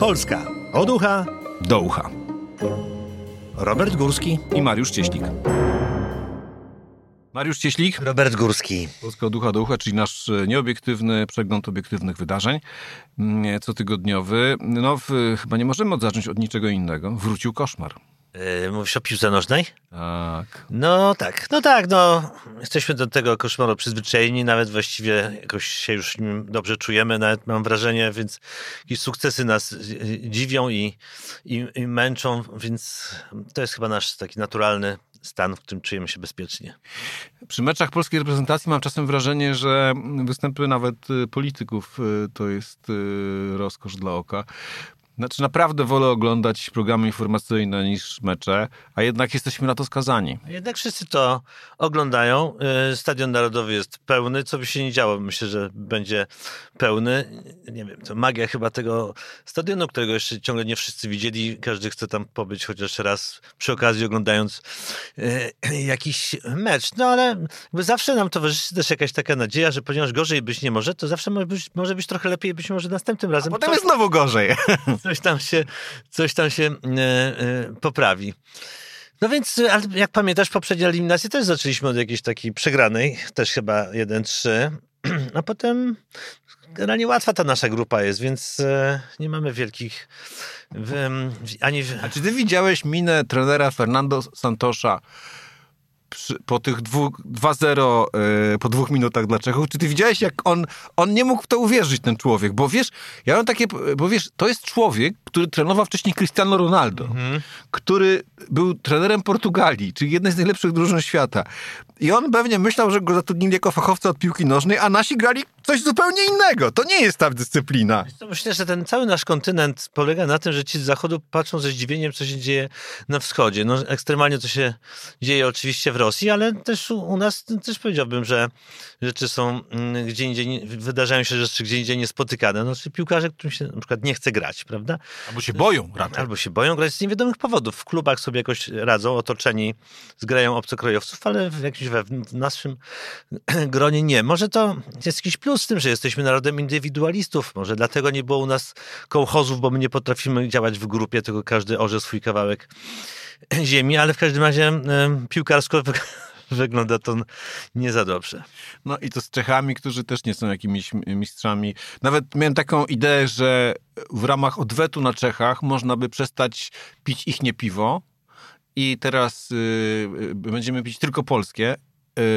Polska od ucha do ucha. Robert Górski. I Mariusz Cieślik. Mariusz Cieślik, Robert Górski. Polska od ucha do ucha, czyli nasz e, nieobiektywny przegląd obiektywnych wydarzeń, mm, cotygodniowy. No, w, chyba nie możemy zacząć od niczego innego. Wrócił koszmar. Yy, mówisz o piłce nożnej? Tak. No tak, no tak, no. Jesteśmy do tego koszmaru przyzwyczajeni, nawet właściwie jakoś się już dobrze czujemy, nawet mam wrażenie, więc jakieś sukcesy nas dziwią i, i, i męczą, więc to jest chyba nasz taki naturalny stan, w którym czujemy się bezpiecznie. Przy meczach polskiej reprezentacji mam czasem wrażenie, że występy nawet y, polityków y, to jest y, rozkosz dla oka. Znaczy naprawdę wolę oglądać programy informacyjne niż mecze, a jednak jesteśmy na to skazani. Jednak wszyscy to oglądają. Y, Stadion Narodowy jest pełny, co by się nie działo. Myślę, że będzie pełny. Nie wiem, to magia chyba tego stadionu, którego jeszcze ciągle nie wszyscy widzieli. Każdy chce tam pobyć chociaż raz przy okazji oglądając y, jakiś mecz. No ale zawsze nam towarzyszy też jakaś taka nadzieja, że ponieważ gorzej być nie może, to zawsze może być, może być trochę lepiej, być może następnym razem. A potem jest znowu gorzej. coś tam się, coś tam się e, e, poprawi. No więc, ale jak pamiętasz, poprzednie eliminacje też zaczęliśmy od jakiejś takiej przegranej, też chyba 1-3, a potem generalnie łatwa ta nasza grupa jest, więc e, nie mamy wielkich w, ani... W... A czy ty widziałeś minę trenera Fernando Santosza po tych 2-0 yy, po dwóch minutach dla Czechów, czy ty widziałeś, jak on, on nie mógł w to uwierzyć, ten człowiek, bo wiesz, ja mam takie, bo wiesz, to jest człowiek, który trenował wcześniej Cristiano Ronaldo, mhm. który był trenerem Portugalii, czyli jednej z najlepszych drużyn świata. I on pewnie myślał, że go zatrudnili jako fachowca od piłki nożnej, a nasi grali coś zupełnie innego. To nie jest ta dyscyplina. Myślę, że ten cały nasz kontynent polega na tym, że ci z zachodu patrzą ze zdziwieniem, co się dzieje na wschodzie. No, ekstremalnie to się dzieje oczywiście w Rosji, ale też u, nas też powiedziałbym, że rzeczy są mm, gdzie indziej, wydarzają się rzeczy gdzie indziej niespotykane. No, czy piłkarze, którym się na przykład nie chce grać, prawda? Albo się boją raczej. Albo się boją grać z niewiadomych powodów. W klubach sobie jakoś radzą, otoczeni zgrają obcokrajowców, ale w jakimś we, w naszym gronie nie. Może to jest jakiś plus z tym, że jesteśmy narodem indywidualistów. Może dlatego nie było u nas kołchozów, bo my nie potrafimy działać w grupie, tylko każdy orze swój kawałek ziemi, ale w każdym razie piłkarsko wygląda to nie za dobrze. No i to z Czechami, którzy też nie są jakimiś mistrzami. Nawet miałem taką ideę, że w ramach odwetu na Czechach można by przestać pić ich nie piwo i teraz y, będziemy pić tylko polskie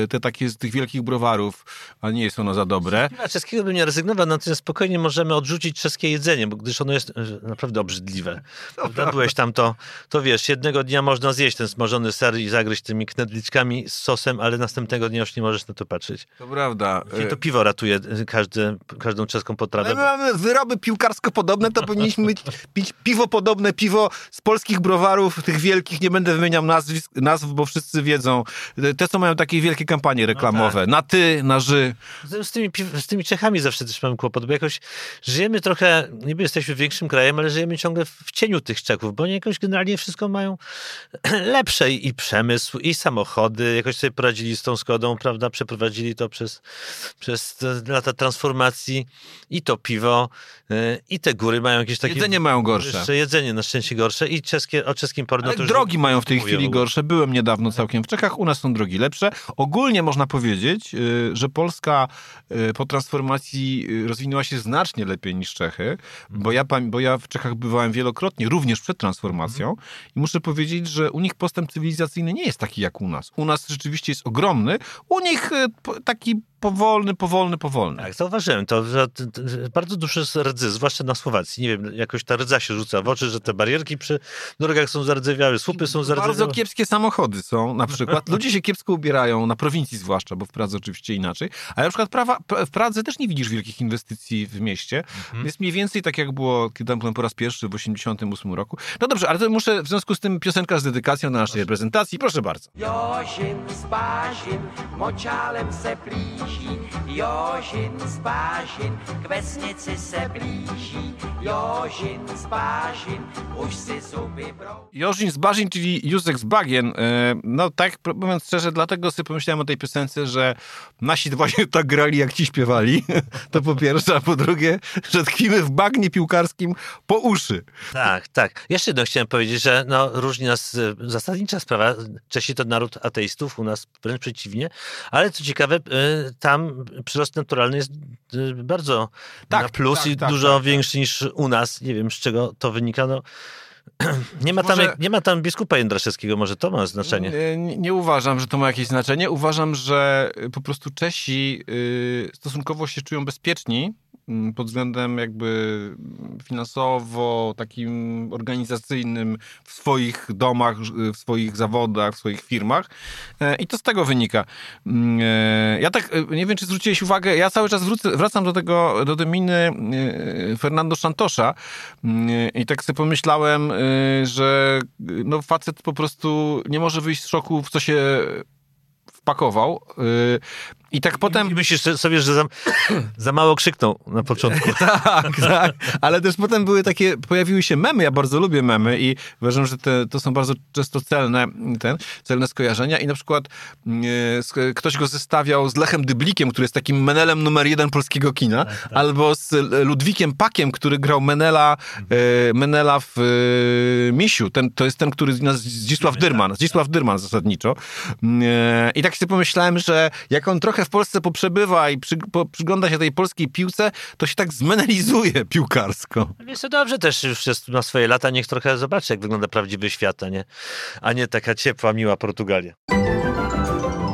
te takie z tych wielkich browarów, a nie jest ono za dobre. Ja czeskiego bym nie rezygnował, natomiast spokojnie możemy odrzucić czeskie jedzenie, bo gdyż ono jest e, naprawdę obrzydliwe. No, Byłeś tam, to, to wiesz, jednego dnia można zjeść ten smażony ser i zagryźć tymi knedliczkami z sosem, ale następnego dnia już nie możesz na to patrzeć. To prawda. I to piwo ratuje każdy, każdą czeską potrawę. My mamy wyroby piłkarsko podobne, to powinniśmy pić piwo podobne, piwo z polskich browarów, tych wielkich, nie będę wymieniał nazwisk, nazw, bo wszyscy wiedzą. Te, co mają takie wielkie wielkie kampanie reklamowe. No tak. Na ty, na ży. Z tymi, z tymi Czechami zawsze też mam kłopot, bo jakoś żyjemy trochę, niby jesteśmy większym krajem, ale żyjemy ciągle w cieniu tych Czechów, bo oni jakoś generalnie wszystko mają lepsze i przemysł, i samochody. Jakoś sobie poradzili z tą Skodą, prawda? Przeprowadzili to przez, przez lata transformacji. I to piwo, y, i te góry mają jakieś takie... Jedzenie mają gorsze. Jedzenie na szczęście gorsze i czeskie, o czeskim porno Ale drogi mają w tej chwili gorsze. Byłem niedawno całkiem w Czechach, u nas są drogi lepsze. Ogólnie można powiedzieć, y, że Polska y, po transformacji y, rozwinęła się znacznie lepiej niż Czechy, bo ja, bo ja w Czechach bywałem wielokrotnie, również przed transformacją i muszę powiedzieć, że u nich postęp cywilizacyjny nie jest taki jak u nas. U nas rzeczywiście jest ogromny, u nich taki powolny, powolny, powolny. Tak, zauważyłem to, że bardzo duży jest rdzy, zwłaszcza na Słowacji. Nie wiem, jakoś ta rdza się rzuca w oczy, że te barierki przy drogach są zardzewiałe, słupy są zardzewiałe. Bardzo kiepskie samochody są na przykład. Ludzie się kiepsko ubierają, na prowincji zwłaszcza, bo w Pradze oczywiście inaczej. Ale na przykład prawa, w Pradze też nie widzisz wielkich inwestycji w mieście. Mhm. Jest mniej więcej tak, jak było, kiedy tam byłem po raz pierwszy w 88 roku. No dobrze, ale to muszę w związku z tym piosenka z dedykacją na naszej reprezentacji. Proszę bardzo. Josim z Basim, mocialem se pliś. Blíží, Jožin z Bážin k vesnici se blíží, Jožin z Bážin už si zuby brou. Jożin z Barzin, czyli Józek z Bagien. E, No tak, mówiąc szczerze, dlatego sobie pomyślałem o tej piosence, że nasi właśnie tak grali, jak ci śpiewali. To po pierwsze, a po drugie, że tkwimy w bagnie piłkarskim po uszy. Tak, tak. Jeszcze jedno chciałem powiedzieć, że no, różni nas e, zasadnicza sprawa. Czesi to naród ateistów, u nas wręcz przeciwnie. Ale co ciekawe, e, tam przyrost naturalny jest e, bardzo Tak, na plus tak, i tak, dużo tak, większy niż u nas. Nie wiem, z czego to wynika. No, nie, ma tam, Może- nie ma tam biskupa Jędraszewskiego, może to ma znaczenie. Nie, nie, uważam, że to ma jakieś znaczenie. Uważam, że y, po prostu Czesi y, stosunkowo się czują bezpieczni pod względem jakby finansowo, takim organizacyjnym w swoich domach, w swoich zawodach, w swoich firmach. E, I to z tego wynika. Mm, e, Ja tak, e, nie wiem, czy zwróciłeś uwagę, ja cały czas wrócę, wracam do tego, do tej miny e, Fernando Santosza Mm, i tak sobie pomyślałem, że no facet po prostu nie może wyjść z szoku, w co się wpakował. I tak potem... I myślisz sobie, że za, za mało krzyknął na początku. Tak, tak. Ale też potem były takie, pojawiły się memy, ja bardzo lubię memy i uważam, że te, to są bardzo często celne, ten, celne skojarzenia i na przykład ktoś go zestawiał z Lechem Dyblikiem, który jest takim Menelem numer jeden polskiego kina, albo z Ludwikiem Pakiem, który grał Menela, e, Menela w e, Misiu. Ten, to jest ten, który nas Zdzisław Dyrman, Zdzisław Dyrman zasadniczo. E, I tak sobie pomyślałem, że jak on trochę w Polsce poprzebywa i przy, po, przygląda się tej polskiej piłce, to się tak zmenelizuje piłkarsko. Wiesz, to dobrze też już jest na swoje lata, niech trochę zobaczy, jak wygląda prawdziwy świat, a nie, a nie taka ciepła, miła Portugalia.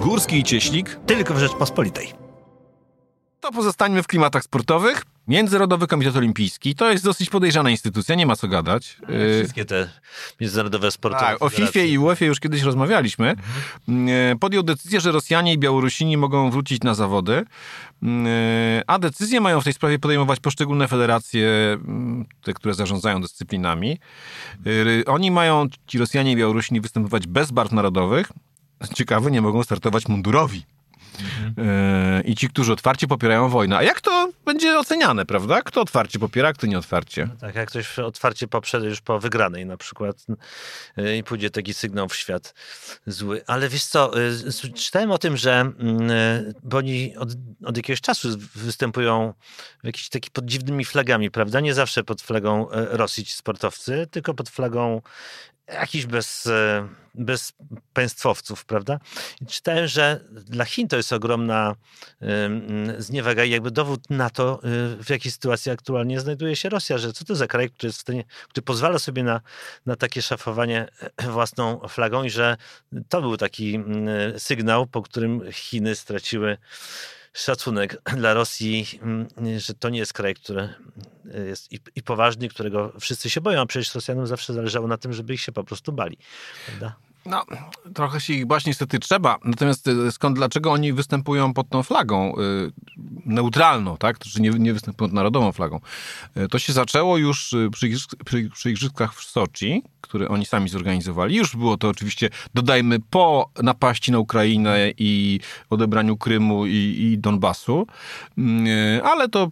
Górski i Cieślik. Tylko w Rzeczpospolitej. To pozostańmy w klimatach sportowych. Międzynarodowy Komitet Olimpijski to jest dosyć podejrzana instytucja, nie ma co gadać. Y, Wszystkie te międzynarodowe sporty. Tak, o FIFA i UEFA już kiedyś rozmawialiśmy. E, Podjął decyzję, że Rosjanie i Białorusini mogą wrócić na zawody, E, a decyzje mają w tej sprawie podejmować poszczególne federacje, mm, te, które zarządzają dyscyplinami. E, Oni mają, ci Rosjanie i Białorusini, występować bez barw narodowych. Ciekawe, nie mogą startować mundurowi. E, I ci, którzy otwarcie popierają wojnę. A jak to będzie oceniane, prawda? Kto otwarcie popiera, kto nie otwarcie? Tak, jak ktoś otwarcie poprze już po wygranej na przykład y, i pójdzie taki sygnał w świat zły. Ale wiesz co, s- czytałem o tym, że mm, bo oni od, od jakiegoś czasu występują jakiś taki pod dziwnymi flagami, prawda? Nie zawsze pod flagą e, Rosji ci sportowcy, tylko pod flagą jakichś bez, e, bez państwowców, prawda? I czytałem, że dla Chin to jest ogromna ym, zniewaga i jakby dowód na to, y, w jakiej sytuacji aktualnie znajduje się Rosja, że co to za kraj, który jest w stanie, który pozwala sobie na, na takie szafowanie e, własną flagą i że to był taki sygnał, po którym Chiny straciły szacunek dla Rosji, mm, że to nie jest kraj, który jest i, i poważny, którego wszyscy się boją, a przecież Rosjanom zawsze zależało na tym, żeby ich się po prostu bali. Prawda? No, trochę się ich bać niestety trzeba. Natomiast y, skąd, dlaczego oni występują pod tą flagą y, neutralną, tak? Czy nie, nie występują pod narodową flagą? Y, to się zaczęło już przy, przy, przy igrzyskach w Soczi, które oni sami zorganizowali. Już było to oczywiście, dodajmy, po napaści na Ukrainę i odebraniu Krymu i, i Donbasu. Y, ale to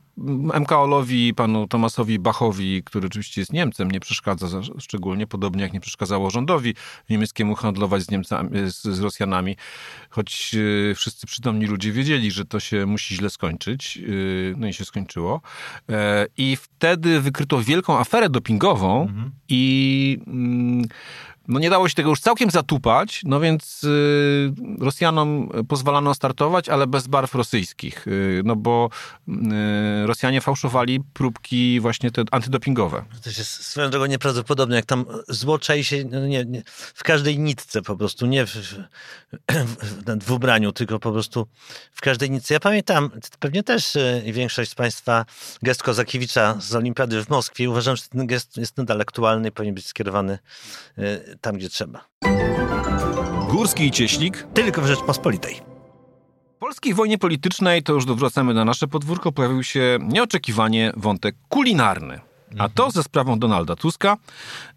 MKOL-owi, panu Tomasowi Bachowi, który oczywiście jest Niemcem, nie przeszkadza za, szczególnie, podobnie jak nie przeszkadzało rządowi niemieckiemu handlować z, Niemcami, z, z Rosjanami, choć e, wszyscy przytomni ludzie wiedzieli, że to się musi źle skończyć, e, no i się skończyło. E, I wtedy wykryto wielką aferę dopingową i mm, no nie dało się tego już całkiem zatupać, no więc y, Rosjanom pozwalano startować, ale bez barw rosyjskich, y, no bo y, Rosjanie fałszowali próbki właśnie te antydopingowe. To jest swoją drogą nieprawdopodobne, jak tam zło czai się no nie, nie, w każdej nitce po prostu, nie w, w, w, w ubraniu, tylko po prostu w każdej nitce. Ja pamiętam, pewnie też większość z Państwa gest Kozakiewicza z Olimpiady w Moskwie. Uważam, że ten gest jest nadal aktualny i powinien być skierowany tam, gdzie trzeba. Górski i Cieślik. Tylko w Rzeczpospolitej. W polskiej wojnie politycznej, to już wracamy na nasze podwórko, pojawił się nieoczekiwanie wątek kulinarny. A to ze sprawą Donalda Tuska.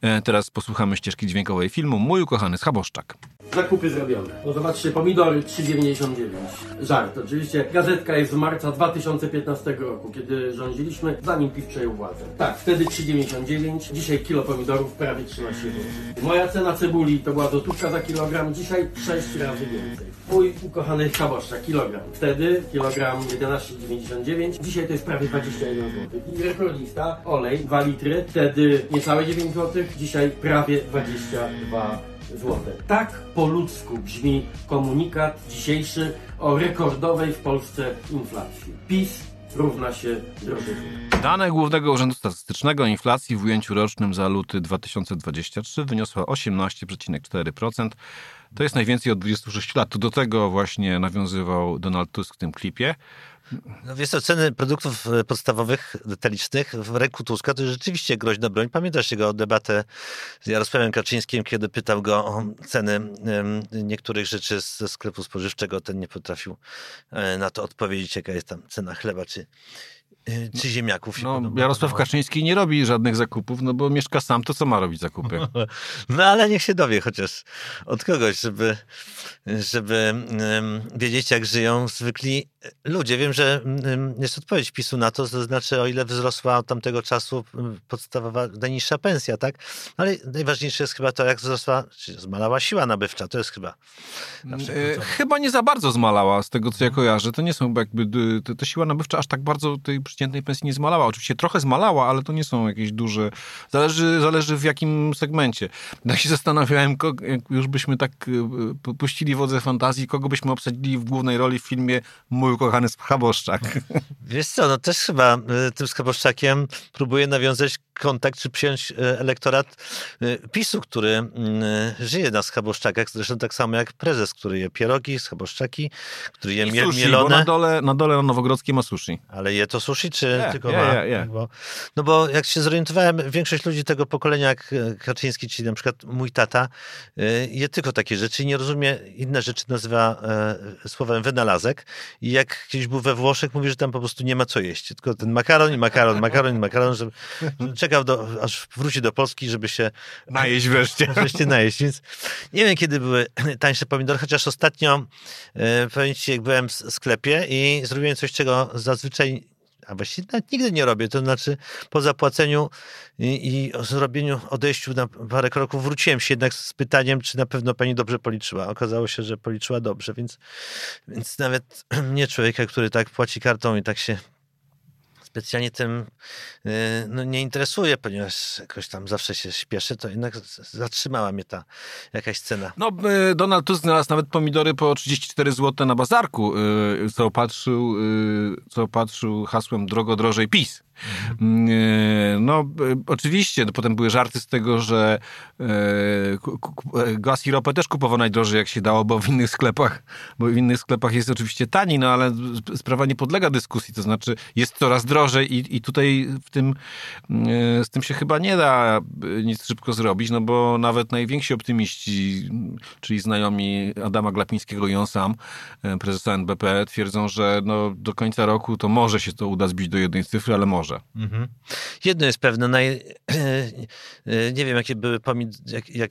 E, Teraz posłuchamy ścieżki dźwiękowej filmu Mój ukochany Schaboszczak. Zakupy zrobione. No zobaczcie, pomidory 3,99. Żart, oczywiście. Gazetka jest z marca 2015 roku, kiedy rządziliśmy, zanim PiS przejął władzę. Tak, wtedy 3,99, dzisiaj kilo pomidorów prawie 13 zł. Moja cena cebuli to była złotówka za kilogram, dzisiaj 6 razy więcej. Mój ukochany kaboszczak, kilogram. Wtedy kilogram 11,99, dzisiaj to jest prawie 21 zł. I rekordista, olej 2 litry, wtedy niecałe 9 zł, dzisiaj prawie 22 złote. Tak po ludzku brzmi komunikat dzisiejszy o rekordowej w Polsce inflacji. PiS równa się drożyzna. Dane Głównego Urzędu Statystycznego inflacji w ujęciu rocznym za luty 2023 wyniosła 18,4%. To jest najwięcej od 26 lat. Do tego właśnie nawiązywał Donald Tusk w tym klipie. No wiesz co, ceny produktów e, podstawowych, detalicznych w ręku Tuska to jest rzeczywiście groźna broń. Pamiętasz jego debatę z Jarosławem Kaczyńskim, kiedy pytał go o ceny niektórych rzeczy ze sklepu spożywczego. Ten nie potrafił e, na to odpowiedzieć, jaka jest tam cena chleba czy, e, czy ziemniaków. się No, Jarosław podobało. Kaczyński nie robi żadnych zakupów, no bo mieszka sam, to co ma robić zakupy? No ale niech się dowie chociaż od kogoś, żeby, żeby wiedzieć, jak żyją zwykli ludzie. Wiem, że em, jest odpowiedź PiSu na to, to znaczy o ile wzrosła od tamtego czasu em, podstawowa, najniższa pensja, tak? Ale najważniejsze jest chyba to, jak wzrosła, czy zmalała siła nabywcza. To jest chyba E. Chyba nie za bardzo zmalała, z tego co ja kojarzę. To nie są jakby, to, to siła nabywcza aż tak bardzo tej przeciętnej pensji nie zmalała. Oczywiście trochę zmalała, ale to nie są jakieś duże, zależy, zależy w jakim segmencie. Tak się zastanawiałem, jak już byśmy tak e, pu- puścili wodze fantazji, kogo byśmy obsadzili w głównej roli w filmie Mój ukochany Schaboszczak. Wiesz co, no też chyba y, tym Skaboszczakiem próbuje nawiązać kontakt, czy przyjąć y, elektorat y, PiSu, który żyje na Skaboszczakach, zresztą tak samo jak prezes, który je pierogi, Skaboszczaki, który je I miel, sushi, bo mielone. na dole, na dole na Nowogrodzkiej ma sushi. Ale je to sushi, czy Je, tylko je, ma? je, je. Bo, no bo jak się zorientowałem, większość ludzi tego pokolenia, jak e, Kaczyński, czyli na przykład mój tata, y, je tylko takie rzeczy i nie rozumie, inne rzeczy nazywa e, słowem wynalazek. I jak kiedyś był we Włoszech, mówi, że tam po prostu nie ma co jeść. Tylko ten makaron i makaron, makaron i makaron, że, że czekał, do, aż wróci do Polski, żeby się Najeść wreszcie. wreszcie najeść. Więc nie wiem, kiedy były tańsze pomidory, chociaż ostatnio, e, powiem ci, jak byłem w sklepie i zrobiłem coś, czego zazwyczaj, a właściwie nawet nigdy nie robię, to znaczy po zapłaceniu i, i zrobieniu, odejściu na parę kroków wróciłem się jednak z pytaniem, czy na pewno pani dobrze policzyła. Okazało się, że policzyła dobrze, więc, więc nawet mnie człowieka, który tak płaci kartą i tak się specjalnie tym y, no, nie interesuje, ponieważ jakoś tam zawsze się śpieszy, to jednak zatrzymała mnie ta jakaś cena. No, y, Donald Tusk znalazł nawet pomidory po 34 zł na bazarku, co opatrzył, y, co opatrzył hasłem drogo, drożej PiS. Y, No, y, oczywiście, no, potem były żarty z tego, że gaz i ropę też kupowano najdrożej jak się dało, bo w innych sklepach, bo w innych sklepach jest oczywiście taniej, no ale sp- sprawa nie podlega dyskusji, to znaczy jest coraz drożej i, i tutaj w tym, y, z tym się chyba nie da y, nic szybko zrobić, no bo nawet najwięksi optymiści, czyli znajomi Adama Glapińskiego i on sam, prezesa NBP, twierdzą, że no, do końca roku to może się to uda zbić do jednej cyfry, ale może. Jedno jest pewne, naj... nie wiem jakie były pomidory, jak, jak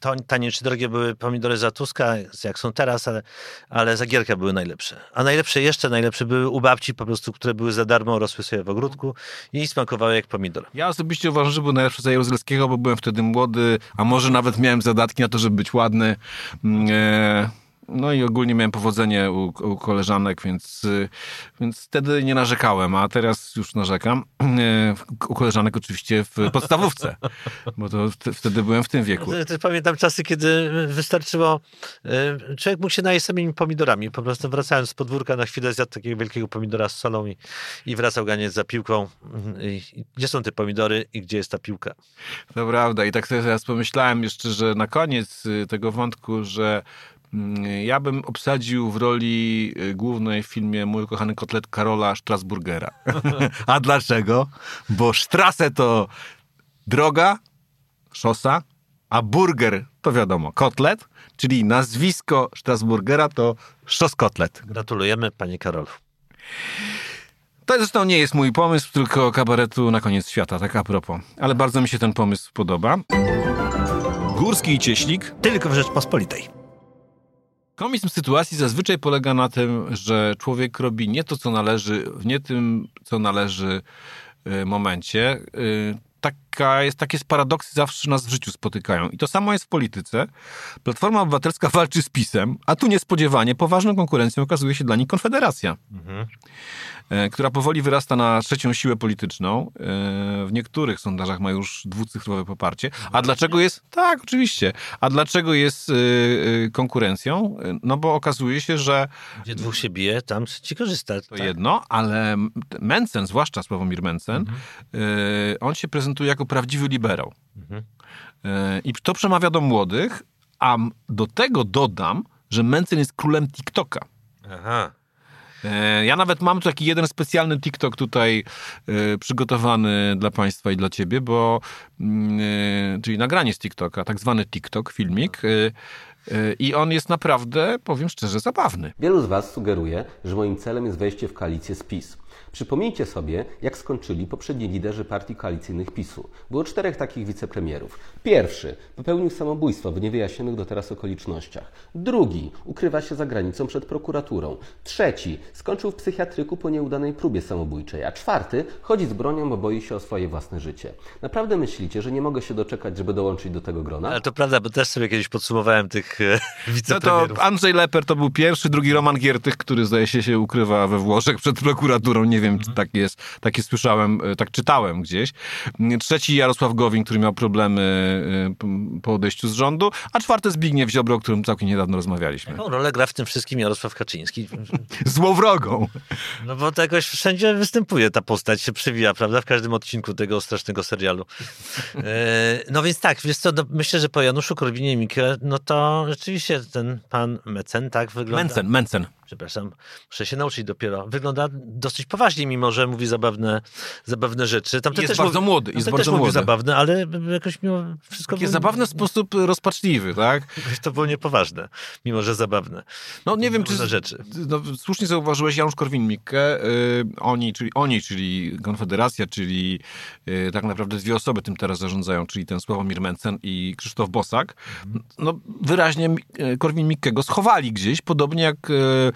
to- tanie czy drogie były pomidory za Tuska, jak są teraz, ale, ale za Gierka były najlepsze. A najlepsze, jeszcze najlepsze były u babci po prostu, które były za darmo, rosły sobie w ogródku i smakowały jak pomidor. Ja osobiście uważam, że był najlepszy za Jaruzelskiego, bo byłem wtedy młody, a może nawet miałem zadatki na to, żeby być ładny. Mm, E, no i ogólnie miałem powodzenie u, u koleżanek, więc, y, więc wtedy nie narzekałem, a teraz już narzekam. E, u koleżanek oczywiście w podstawówce, bo to wt- wtedy byłem w tym wieku. Pamiętam czasy, kiedy wystarczyło, e, człowiek mógł się najeść samymi pomidorami, po prostu wracając z podwórka na chwilę zjadł takiego wielkiego pomidora z solą i, i wracał ganiec za piłką. I, i gdzie są te pomidory i gdzie jest ta piłka? To prawda. I tak sobie teraz pomyślałem jeszcze, że na koniec y, tego wątku, że ja bym obsadził w roli y, głównej w filmie Mój kochany kotlet Karola Strasburgera. A dlaczego? Bo Strasse to droga, szosa, a burger to wiadomo, kotlet, czyli nazwisko Strasburgera to szos kotlet. Gratulujemy, panie Karolu. To zresztą nie jest mój pomysł, tylko kabaretu na koniec świata, tak a propos. Ale bardzo mi się ten pomysł podoba. Górski i Cieślik. Tylko w Rzeczpospolitej. Komizm sytuacji zazwyczaj polega na tym, że człowiek robi nie to, co należy, w nie tym, co należy y, momencie. Y, Taka jest, takie paradoksy zawsze nas w życiu spotykają. I to samo jest w polityce. Platforma Obywatelska walczy z PiSem, a tu niespodziewanie poważną konkurencją okazuje się dla nich Konfederacja, e, która powoli wyrasta na trzecią siłę polityczną. E, w niektórych sondażach ma już dwucyfrowe poparcie. A dlaczego jest... Tak, oczywiście. A dlaczego jest e, konkurencją? No bo okazuje się, że Gdzie dwóch się bije, tam ci korzysta. to jedno, ale Mencen, zwłaszcza Sławomir Mencen, y, on się prezentuje jako prawdziwy liberał. Y, I to przemawia do młodych, a do tego dodam, że Mencen jest królem TikToka. Aha. E, Ja nawet mam tu taki jeden specjalny TikTok tutaj e, przygotowany dla Państwa i dla Ciebie, bo mm, e, czyli nagranie z TikToka, tak zwany TikTok, filmik. e, e, I on jest naprawdę, powiem szczerze, zabawny. Wielu z Was sugeruje, że moim celem jest wejście w koalicję z PiS. Przypomnijcie sobie, jak skończyli poprzedni liderzy partii koalicyjnych PiSu. Było czterech takich wicepremierów. Pierwszy popełnił samobójstwo w niewyjaśnionych do teraz okolicznościach. Drugi ukrywa się za granicą przed prokuraturą. Trzeci skończył w psychiatryku po nieudanej próbie samobójczej. A czwarty chodzi z bronią, bo boi się o swoje własne życie. Naprawdę myślicie, że nie mogę się doczekać, żeby dołączyć do tego grona? Ale to prawda, bo też sobie kiedyś podsumowałem tych e, No to wicepremierów. Andrzej Leper to był pierwszy, drugi Roman Giertych, który zdaje się się ukrywa we Włoszech przed prokuraturą. Nie wiem, czy tak jest. Takie słyszałem, e, tak czytałem gdzieś. Trzeci Jarosław Gowin, który miał problemy e, po odejściu z rządu. A czwarty Zbigniew Ziobro, o którym całkiem niedawno rozmawialiśmy. Jaką rolę gra w tym wszystkim Jarosław Kaczyński? Złowrogą. No bo to jakoś wszędzie występuje ta postać, się przewija, prawda? W każdym odcinku tego strasznego serialu. E, No więc tak, wiesz co, no myślę, że po Januszu Korwinie-Mikke, no to rzeczywiście ten pan Mecen tak wygląda. Mencen, Mencen. Przepraszam, muszę się nauczyć dopiero. Wygląda dosyć poważnie, mimo że mówi zabawne, zabawne rzeczy. Tamten Jest też bardzo mówi, młody, jest bardzo młody. zabawne, ale jakoś mimo wszystko... Takie było- zabawne w sposób rozpaczliwy, tak? To było niepoważne, mimo że zabawne. No nie wiem, czy... Rzeczy. No, słusznie zauważyłeś Janusz Korwin-Mikke. Y, oni, czyli, oni, czyli Konfederacja, czyli y, tak naprawdę dwie osoby tym teraz zarządzają, czyli ten Sławomir Mencen i Krzysztof Bosak. No wyraźnie y, Korwin-Mikke go schowali gdzieś, podobnie jak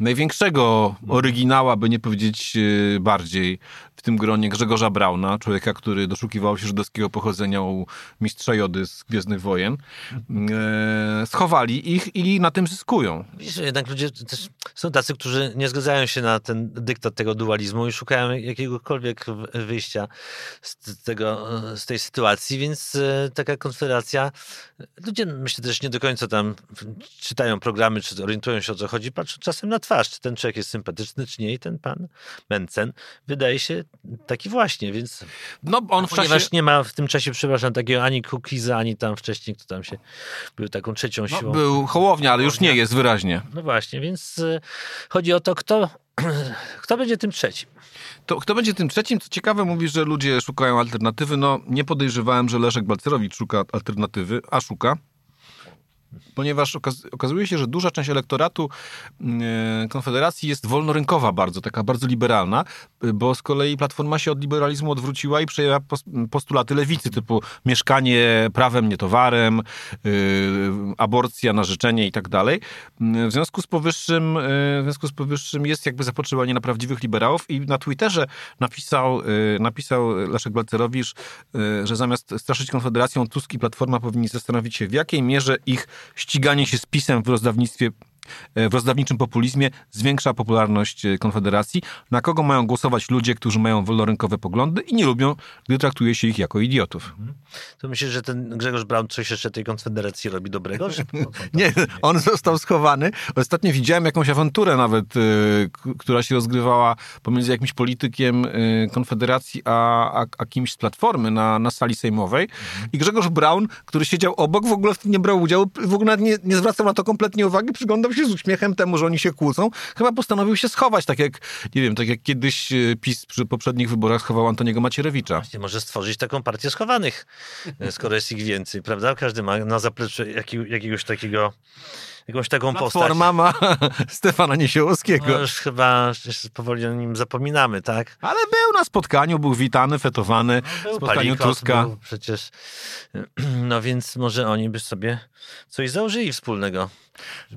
największego oryginała, by nie powiedzieć y, bardziej, w tym gronie Grzegorza Brauna, człowieka, który doszukiwał się żydowskiego pochodzenia u mistrza Jody z Gwiezdnych Wojen. E, schowali ich i na tym zyskują. Widzisz, jednak ludzie też są tacy, którzy nie zgadzają się na ten dyktat tego dualizmu i szukają jakiegokolwiek wyjścia z, tego, z tej sytuacji, więc e, taka konfederacja, ludzie myślę też nie do końca tam czytają programy, czy orientują się o co chodzi, patrzą czasem na twarz, czy ten człowiek jest sympatyczny, czy nie i ten pan Mencen wydaje się taki właśnie, więc No, on w ponieważ czasie... nie ma w tym czasie, przepraszam, takiego ani Cookiesa, ani tam wcześniej, kto tam się był taką trzecią No, siłą. był Hołownia, ale już nie jest wyraźnie. No właśnie, więc y, chodzi o to, kto, kto będzie tym trzecim. To kto będzie tym trzecim? Co ciekawe, mówi, że ludzie szukają alternatywy. No, nie podejrzewałem, że Leszek Balcerowicz szuka alternatywy, a szuka. Ponieważ okaz okazuje się, że duża część elektoratu e, Konfederacji jest wolnorynkowa bardzo, taka bardzo liberalna, y, bo z kolei Platforma się od liberalizmu odwróciła i przejęła pos postulaty lewicy, typu mieszkanie prawem, nie towarem, y, aborcja na życzenie i tak dalej. W związku z powyższym, w związku z powyższym jest jakby zapotrzebowanie na prawdziwych liberałów i na Twitterze napisał, napisał Leszek Balcerowicz, że zamiast straszyć Konfederacją, Tusk i Platforma powinni zastanowić się, w jakiej mierze ich ściganie się z pisem w rozdawnictwie w rozdawniczym populizmie zwiększa popularność e, Konfederacji. Na kogo mają głosować ludzie, którzy mają wolnorynkowe poglądy i nie lubią, gdy traktuje się ich jako idiotów. To myślę, że ten Grzegorz Braun coś jeszcze tej konfederacji robi dobrego? Nie, on został schowany. Ostatnio widziałem jakąś awanturę nawet, k- która się rozgrywała pomiędzy jakimś politykiem Konfederacji a, a, a kimś z Platformy na, na sali sejmowej. I Grzegorz Braun, który siedział obok, w ogóle w tym nie brał udziału, w ogóle nie, nie zwracał na to kompletnie uwagi, przyglądał się z uśmiechem temu, że oni się kłócą. Chyba postanowił się schować, tak jak, nie wiem, tak jak kiedyś y, PiS przy poprzednich wyborach schował Antoniego Macierewicza. Właśnie może stworzyć taką partię schowanych, e, skoro jest ich więcej, prawda? Każdy ma na zapleczu jaki, jakiegoś takiego jakąś taką postać. Platforma ma Stefana Niesiołowskiego. No już chyba już powoli o nim zapominamy, tak? Ale był na spotkaniu, był witany, fetowany. Był spotkaniu Palikot, Tuska. Był przecież, no więc może oni by sobie coś założyli wspólnego.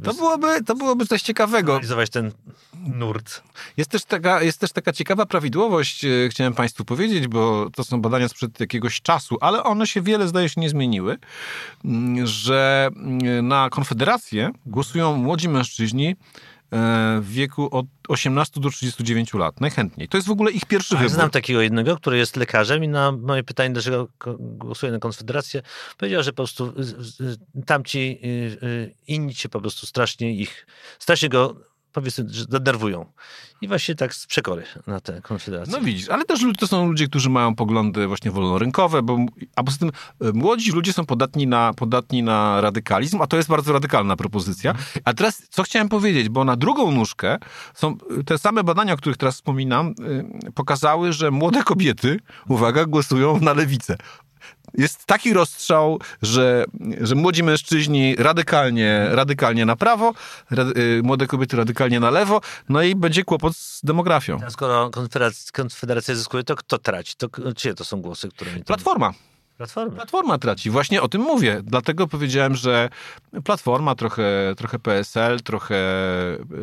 To byłoby, to byłoby coś ciekawego. realizować ten nurt. Jest też taka, jest też taka ciekawa prawidłowość, e, chciałem Państwu powiedzieć, bo to są badania sprzed jakiegoś czasu, ale one się wiele, zdaje się, nie zmieniły, mm, że mm, na Konfederację głosują młodzi mężczyźni e, w wieku od 18 do 39 lat, najchętniej. To jest w ogóle ich pierwszy wybór. znam takiego jednego, który jest lekarzem i na moje pytanie, dlaczego głosuje na Konfederację, powiedział, że po prostu tamci y, y, inni się po prostu strasznie ich, strasznie go powiedzmy, że denerwują. I właśnie tak z przekory na tę Konfederację. No widzisz, ale też to są ludzie, którzy mają poglądy właśnie wolnorynkowe, bo, a poza tym e, młodzi ludzie są podatni na, podatni na radykalizm, a to jest bardzo radykalna propozycja. A teraz, co chciałem powiedzieć, bo na drugą nóżkę są e, te same badania, o których teraz wspominam, e, pokazały, że młode kobiety, uwaga, głosują na lewicę. Jest taki rozstrzał, że, że młodzi mężczyźni radykalnie, radykalnie na prawo, rady, młode kobiety radykalnie na lewo, no i będzie kłopot z demografią. A skoro Konfederacja, Konfederacja zyskuje, to kto traci? To czyje to są głosy, które... tam- Platforma. Platformy. Platforma traci. Właśnie o tym mówię. Dlatego powiedziałem, że Platforma, trochę, trochę PSL, trochę...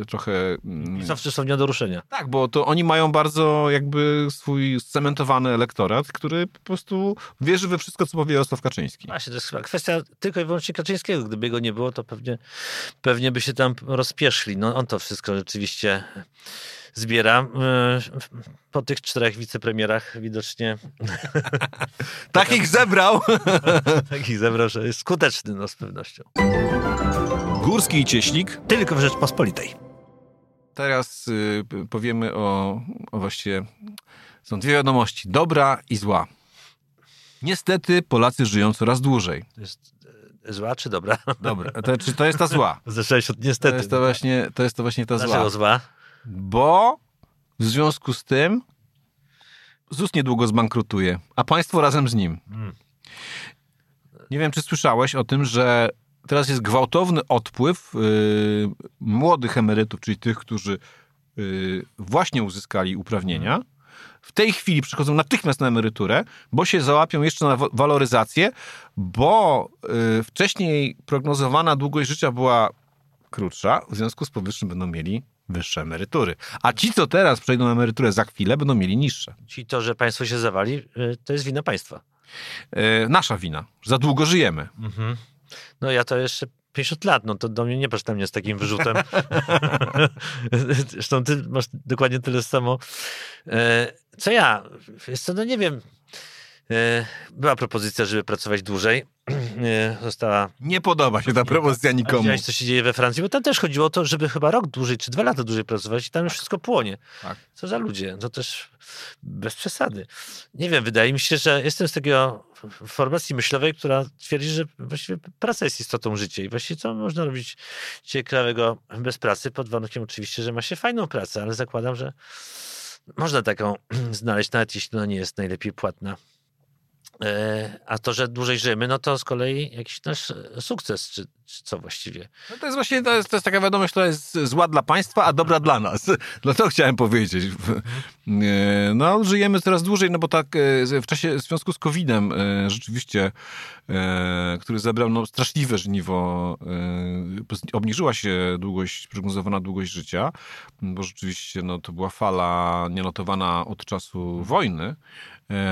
trochę mm, Zawsze są nie do ruszenia. tak, bo to oni mają bardzo jakby swój scementowany elektorat, który po prostu wierzy we wszystko, co powie Jarosław Kaczyński. Właśnie, to jest chyba kwestia tylko i wyłącznie Kaczyńskiego. Gdyby go nie było, to pewnie, pewnie by się tam rozpieszli. No on to wszystko rzeczywiście zbiera. Yy, Po tych czterech wicepremierach widocznie Tak ich zebrał! takich zebrał, że jest skuteczny no, z pewnością. Górski i Cieślik. Tylko w Rzeczpospolitej. Teraz y, powiemy o, o właściwie... Są dwie wiadomości. Dobra i zła. Niestety Polacy żyją coraz dłużej. To jest e, zła czy dobra? Dobra, to, czy to jest ta zła? Zacząłeś od To niestety. jest to właśnie, to jest to właśnie ta zła. Dlaczego zła? Bo w związku z tym ZUS niedługo zbankrutuje, a państwo razem z nim. Mm. Nie wiem, czy słyszałeś o tym, że teraz jest gwałtowny odpływ yy, młodych emerytów, czyli tych, którzy yy, właśnie uzyskali uprawnienia. W tej chwili przychodzą natychmiast na emeryturę, bo się załapią jeszcze na wa- waloryzację, bo yy, wcześniej prognozowana długość życia była krótsza, w związku z powyższym będą mieli wyższe emerytury. A ci, co teraz przejdą na emeryturę za chwilę, będą mieli niższe. Czyli to, że państwo się zawali, y, to jest wina państwa. E, nasza wina. Za długo żyjemy. No ja to jeszcze 50 lat, no to do mnie nie patrz na mnie z takim wyrzutem. Zresztą ty masz dokładnie tyle samo. E, Co ja? Wiesz co, no nie wiem. Była propozycja, żeby pracować dłużej. E, Została Nie podoba się ta propozycja A nikomu. widziałeś, co się dzieje we Francji? Bo tam też chodziło o to, żeby chyba rok dłużej, czy dwa lata dłużej pracować i tam już wszystko płonie. Tak. Co za ludzie? To też bez przesady. Nie wiem, wydaje mi się, że jestem z takiego formacji myślowej, która twierdzi, że właściwie praca jest istotą życia i właściwie co można robić ciekawego bez pracy, pod warunkiem oczywiście, że ma się fajną pracę, ale zakładam, że można taką znaleźć, nawet jeśli ona nie jest najlepiej płatna. E, A to, że dłużej żyjemy, no to z kolei jakiś nasz sukces, czy co właściwie. No to jest właśnie to jest, to jest taka wiadomość, która jest zła dla państwa, a dobra dla nas. Dlatego chciałem powiedzieć. No, żyjemy coraz dłużej, no bo tak e, w czasie w związku z COVID-em e, rzeczywiście, e, który zabrał no, straszliwe żniwo, obniżyła się długość, prognozowana długość życia, bo rzeczywiście no, to była fala nienotowana od czasu wojny.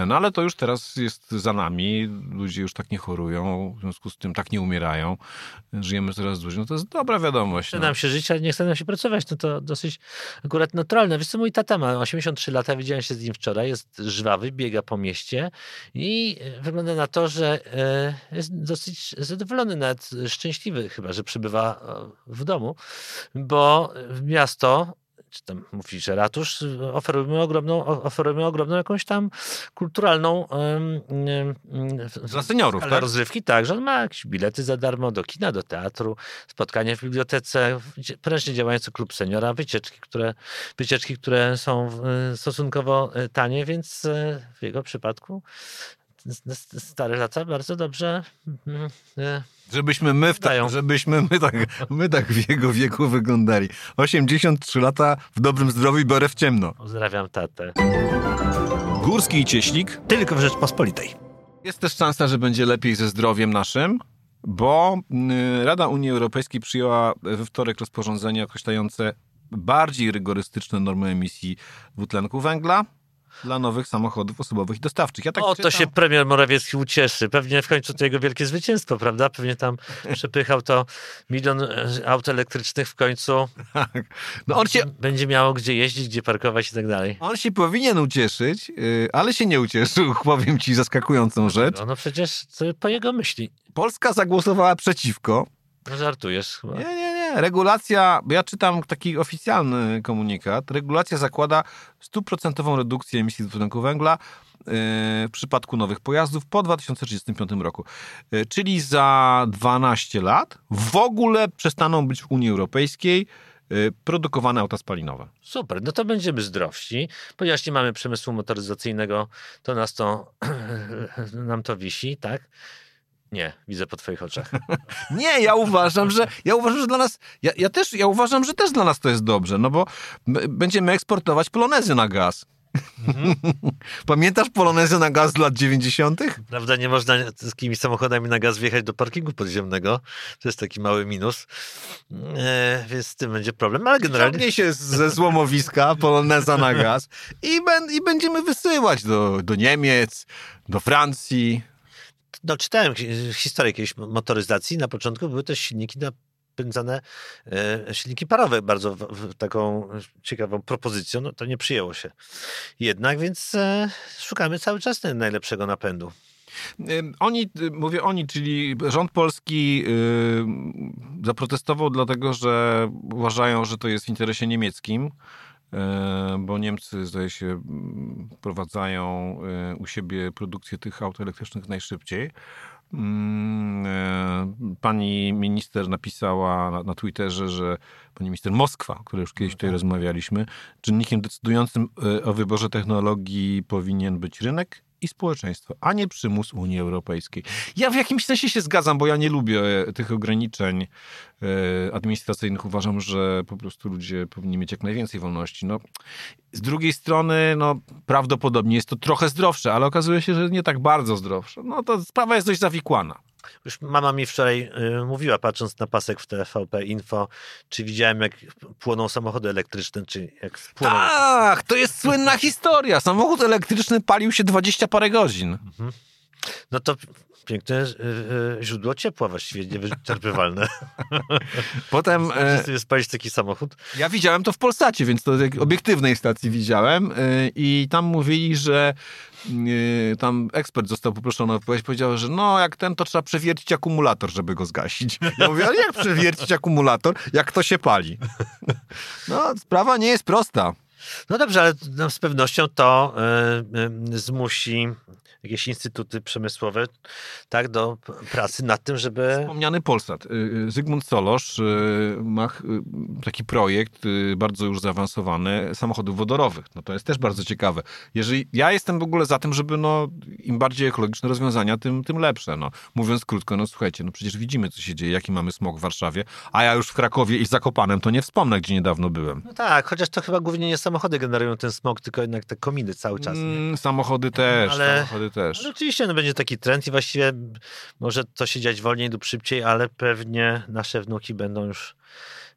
No ale to już teraz jest za nami, ludzie już tak nie chorują, w związku z tym tak nie umierają, żyjemy coraz dłużej. No to jest dobra wiadomość. Chce No. nam się żyć, ale nie chce nam się pracować. No to dosyć akurat naturalne. Wiesz co, mój tata ma 83 lata, widziałem się z nim wczoraj, jest żwawy, biega po mieście i e, wygląda na to, że e, jest dosyć zadowolony, nawet szczęśliwy chyba, że przybywa e, w domu, bo miasto czy tam mówi, że ratusz, oferujemy ogromną, oferujemy ogromną jakąś tam kulturalną Dla seniorów, tak? rozrywki, tak, że on ma jakieś bilety za darmo do kina, do teatru, spotkania w bibliotece, prężnie działający klub seniora, wycieczki, które, wycieczki, które są e, stosunkowo e, tanie, więc e, w jego przypadku stare lata bardzo dobrze mm, e, Żebyśmy my, w ta, żebyśmy my tak, my tak w jego wieku wyglądali. 83 lata w dobrym zdrowiu i biorę w ciemno. pozdrawiam tatę. Górski i Cieślik. Tylko w Rzeczpospolitej. Jest też szansa, że będzie lepiej ze zdrowiem naszym, bo y, Rada Unii Europejskiej przyjęła we wtorek rozporządzenie określające bardziej rygorystyczne normy emisji dwutlenku węgla dla nowych samochodów osobowych i dostawczych. Ja tak o, to czytam- się premier Morawiecki ucieszy. Pewnie w końcu to jego wielkie zwycięstwo, prawda? Pewnie tam przepychał to milion e, aut elektrycznych w końcu. Tak. No on się, Będzie miało gdzie jeździć, gdzie parkować i tak dalej. on się powinien ucieszyć, y, ale się nie ucieszył. Powiem ci zaskakującą rzecz. No przecież to po jego myśli. Polska zagłosowała przeciwko. No żartujesz chyba. Nie, nie. Regulacja, bo ja czytam taki oficjalny komunikat. Regulacja zakłada stuprocentową redukcję emisji dwutlenku węgla yy, w przypadku nowych pojazdów po 2035 roku. Yy, Czyli za 12 lat w ogóle przestaną być w Unii Europejskiej yy, produkowane auta spalinowe. Super, no to będziemy zdrowsi, ponieważ nie mamy przemysłu motoryzacyjnego, to nas to, nam to wisi, tak? Nie, widzę po twoich oczach. Nie, ja uważam, że ja uważam, że dla nas ja, ja też ja uważam, że też dla nas to jest dobrze, no bo będziemy eksportować polonezy na gaz. Pamiętasz polonezy na gaz z lat 90.? Prawda, nie można z takimi samochodami na gaz wjechać do parkingu podziemnego. To jest taki mały minus. E, więc z tym będzie problem, ale generalnie... Ciągnie się ze złomowiska poloneza na gaz i, ben, i będziemy wysyłać do, do Niemiec, do Francji. No, czytałem hi- historię jakiejś motoryzacji. Na początku były też silniki napędzane, e, silniki parowe, bardzo w, w, taką ciekawą propozycją. No, to nie przyjęło się jednak, więc e, szukamy cały czas najlepszego napędu. Oni, y, mówię oni, czyli rząd polski y, zaprotestował dlatego, że uważają, że to jest w interesie niemieckim, y, bo Niemcy, zdaje się, prowadzają y, u siebie produkcję tych aut elektrycznych najszybciej. Mm, y, Pani minister napisała na, na Twitterze, że pani minister Moskwa, o której już kiedyś tutaj rozmawialiśmy, czynnikiem decydującym o wyborze technologii powinien być rynek i społeczeństwo, a nie przymus Unii Europejskiej. Ja w jakimś sensie się zgadzam, bo ja nie lubię e, tych ograniczeń e, administracyjnych. Uważam, że po prostu ludzie powinni mieć jak najwięcej wolności. No, z drugiej strony, no, prawdopodobnie jest to trochę zdrowsze, ale okazuje się, że nie tak bardzo zdrowsze. No to sprawa jest dość zawikłana. Już mama mi wczoraj y, mówiła, patrząc na pasek w TVP Info, czy widziałem, jak płoną samochody elektryczne, czy jak płoną. Tak, to jest słynna historia. Samochód elektryczny palił się 20 parę godzin. No to piękne y, y, źródło ciepła właściwie, niewyczerpywalne. Potem... Możesz E, sobie spalić taki samochód? Ja widziałem to w Polsacie, więc to obiektywnej stacji widziałem i tam mówili, że tam ekspert został poproszony o odpowiedź, powiedział, że no jak ten, to trzeba przewiercić akumulator, żeby go zgasić. Ja mówię, ale jak przewiercić akumulator, jak to się pali? No, sprawa nie jest prosta. No dobrze, ale no, z pewnością to y, y, zmusi jakieś instytuty przemysłowe tak, do pracy nad tym, żeby... Wspomniany Polsat. Y, Zygmunt Solosz ma taki projekt bardzo już zaawansowany samochodów wodorowych. No to jest też bardzo ciekawe. Jeżeli ja jestem w ogóle za tym, żeby no, im bardziej ekologiczne rozwiązania, tym, tym lepsze. No. Mówiąc krótko, no słuchajcie, no przecież widzimy, co się dzieje, jaki mamy smog w Warszawie, a ja już w Krakowie i Zakopanem to nie wspomnę, gdzie niedawno byłem. No tak, chociaż to chyba głównie nie samochody generują ten smog, tylko jednak te kominy cały czas. Mm, samochody też, Ale- samochody też. Ale oczywiście no, będzie taki trend i właściwie może to się dziać wolniej lub szybciej, ale pewnie nasze wnuki będą już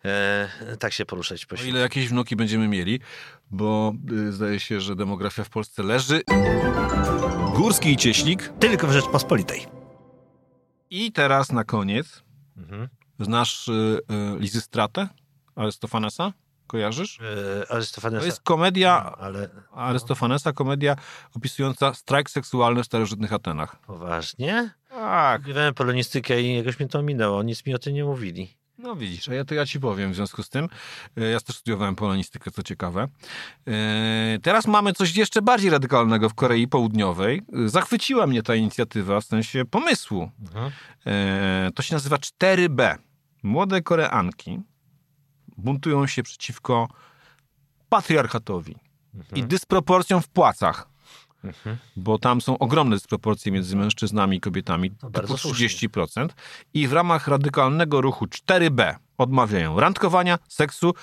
e, tak się poruszać po O ile jakieś wnuki będziemy mieli, bo y, zdaje się, że demografia w Polsce leży. Górski i Cieślik. Tylko w Rzeczpospolitej. I teraz na koniec. Mhm. Znasz y, y, Lizy Stratę Arystofanesa? Kojarzysz? E, Arystofanesa. To jest komedia Ale Arystofanesa, komedia opisująca strajk seksualny w starożytnych Atenach. poważnie? Tak. Studiowałem polonistykę i jakoś mnie to minęło. Nic mi o tym nie mówili. No widzisz, a ja to ja ci powiem w związku z tym. E, Ja też studiowałem polonistykę, co ciekawe. E, Teraz mamy coś jeszcze bardziej radykalnego w Korei Południowej. Zachwyciła mnie ta inicjatywa w sensie pomysłu. Mhm. To się nazywa 4B. Młode Koreanki buntują się przeciwko patriarchatowi i dysproporcjom w płacach. bo tam są ogromne dysproporcje między mężczyznami i kobietami, typu bardzo słusznie. 30%. I w ramach radykalnego ruchu 4B odmawiają randkowania, seksu,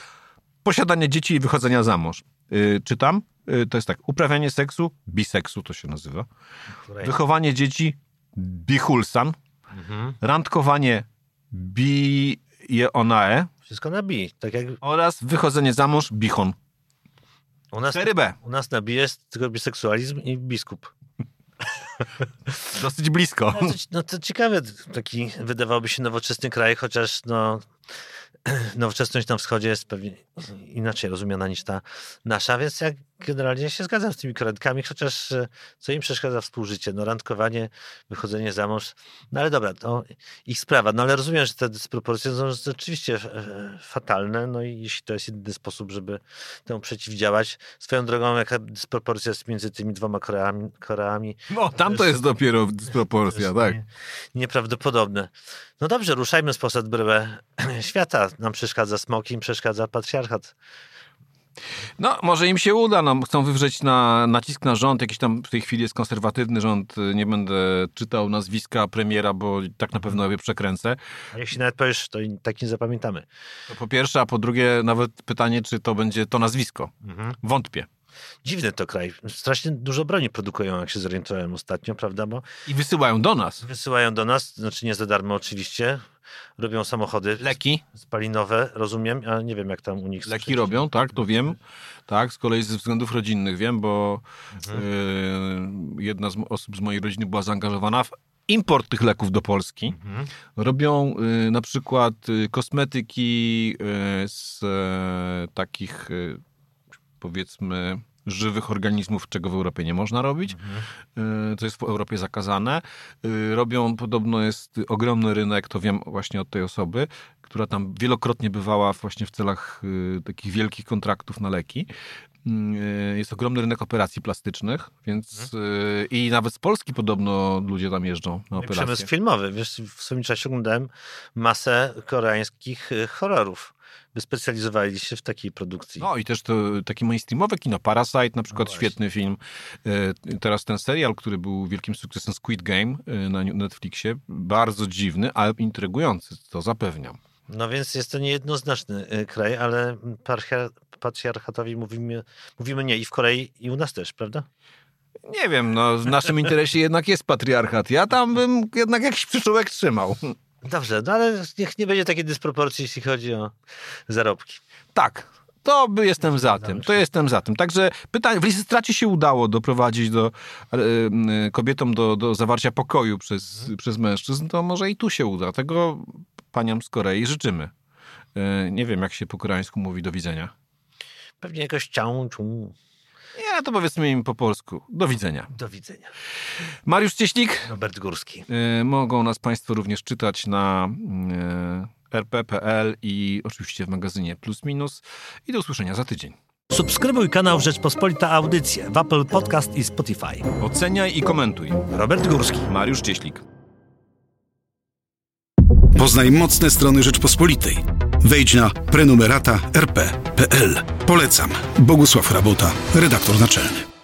posiadania dzieci i wychodzenia za mąż. Yy, czytam, yy, to jest tak, uprawianie seksu, biseksu to się nazywa, Której- wychowanie dzieci, bihulsan, Mhm. randkowanie, bieonae Wszystko na bi. Tak jak oraz wychodzenie za mąż, bichon. u nas, 4B. u nas na bi jest tylko biseksualizm i biskup. Dosyć blisko. No to, no to ciekawy taki wydawałoby się nowoczesny kraj, chociaż no, nowoczesność na wschodzie jest pewnie inaczej rozumiana niż ta nasza, więc ja generalnie się zgadzam z tymi koretkami, chociaż e, co im przeszkadza współżycie, no randkowanie, wychodzenie za mąż, no ale dobra, to ich sprawa, no ale rozumiem, że te dysproporcje są rzeczywiście e, fatalne, no i jeśli to jest jedyny sposób, żeby temu przeciwdziałać, swoją drogą jaka dysproporcja jest między tymi dwoma Koreami, Koreami No, tam to jest dopiero dysproporcja, tak. nie- Nieprawdopodobne. No dobrze, ruszajmy z posad bryłę świata. Nam przeszkadza smok, im przeszkadza patriarchat. No, może im się uda, no, chcą wywrzeć na, nacisk na rząd, jakiś tam w tej chwili jest konserwatywny rząd, nie będę czytał nazwiska premiera, bo tak na pewno je przekręcę. A jeśli nawet powiesz, to tak nie zapamiętamy. To po pierwsze, a po drugie nawet pytanie, czy to będzie to nazwisko. Mhm. Wątpię. Dziwny to kraj. Strasznie dużo broni produkują, jak się zorientowałem ostatnio, prawda? Bo I wysyłają do nas wysyłają do nas, znaczy nie za darmo oczywiście, robią samochody leki. spalinowe, rozumiem, a nie wiem jak tam u nich. Leki robią, tak, to wiem. Tak, z kolei ze względów rodzinnych wiem, bo y, jedna z osób z mojej rodziny była zaangażowana w import tych leków do Polski. Mhm. Robią y, na przykład y, kosmetyki y, z y, takich y, powiedzmy żywych organizmów, czego w Europie nie można robić. To jest w Europie zakazane. Y, Robią, podobno jest ogromny rynek, to wiem właśnie od tej osoby, która tam wielokrotnie bywała właśnie w celach y, takich wielkich kontraktów na leki. Y, Jest ogromny rynek operacji plastycznych, więc y, i nawet z Polski podobno ludzie tam jeżdżą na No operacje. Przemysł filmowy. Wiesz, w swoim czasie oglądałem masę koreańskich horrorów. Wyspecjalizowali się w takiej produkcji. No i też to taki mainstreamowe kino, Parasite na przykład, No świetny film. E, Teraz ten serial, który był wielkim sukcesem Squid Game e, na Netflixie, bardzo dziwny, ale intrygujący, to zapewniam. No więc jest to niejednoznaczny y, kraj, ale patriarchatowi mówimy, mówimy nie i w Korei, i u nas też, prawda? Nie wiem, no w naszym interesie jednak jest patriarchat. Ja tam bym jednak jakiś przyczółek trzymał. Dobrze, no ale niech nie będzie takiej dysproporcji, jeśli chodzi o zarobki. Tak. To by jestem za tym, to jestem za tym. Także pytanie, w Lisystracie się udało doprowadzić do, e, e, kobietom do, do zawarcia pokoju przez, przez mężczyzn, to może i tu się uda. Tego paniom z Korei życzymy. E, Nie wiem, jak się po koreańsku mówi do widzenia. Pewnie jakoś cią. Nie, to powiedzmy im po polsku. Do widzenia. Do widzenia. Mariusz Cieślik. Robert Górski. E, Mogą nas Państwo również czytać na e, rp.pl i oczywiście w magazynie Plus Minus. I do usłyszenia za tydzień. Subskrybuj kanał Rzeczpospolita Audycje w Apple Podcast i Spotify. Oceniaj i komentuj. Robert Górski. Mariusz Cieślik. Poznaj mocne strony Rzeczpospolitej. Wejdź na prenumerata rp.pl. Polecam. Bogusław Rabota, redaktor naczelny.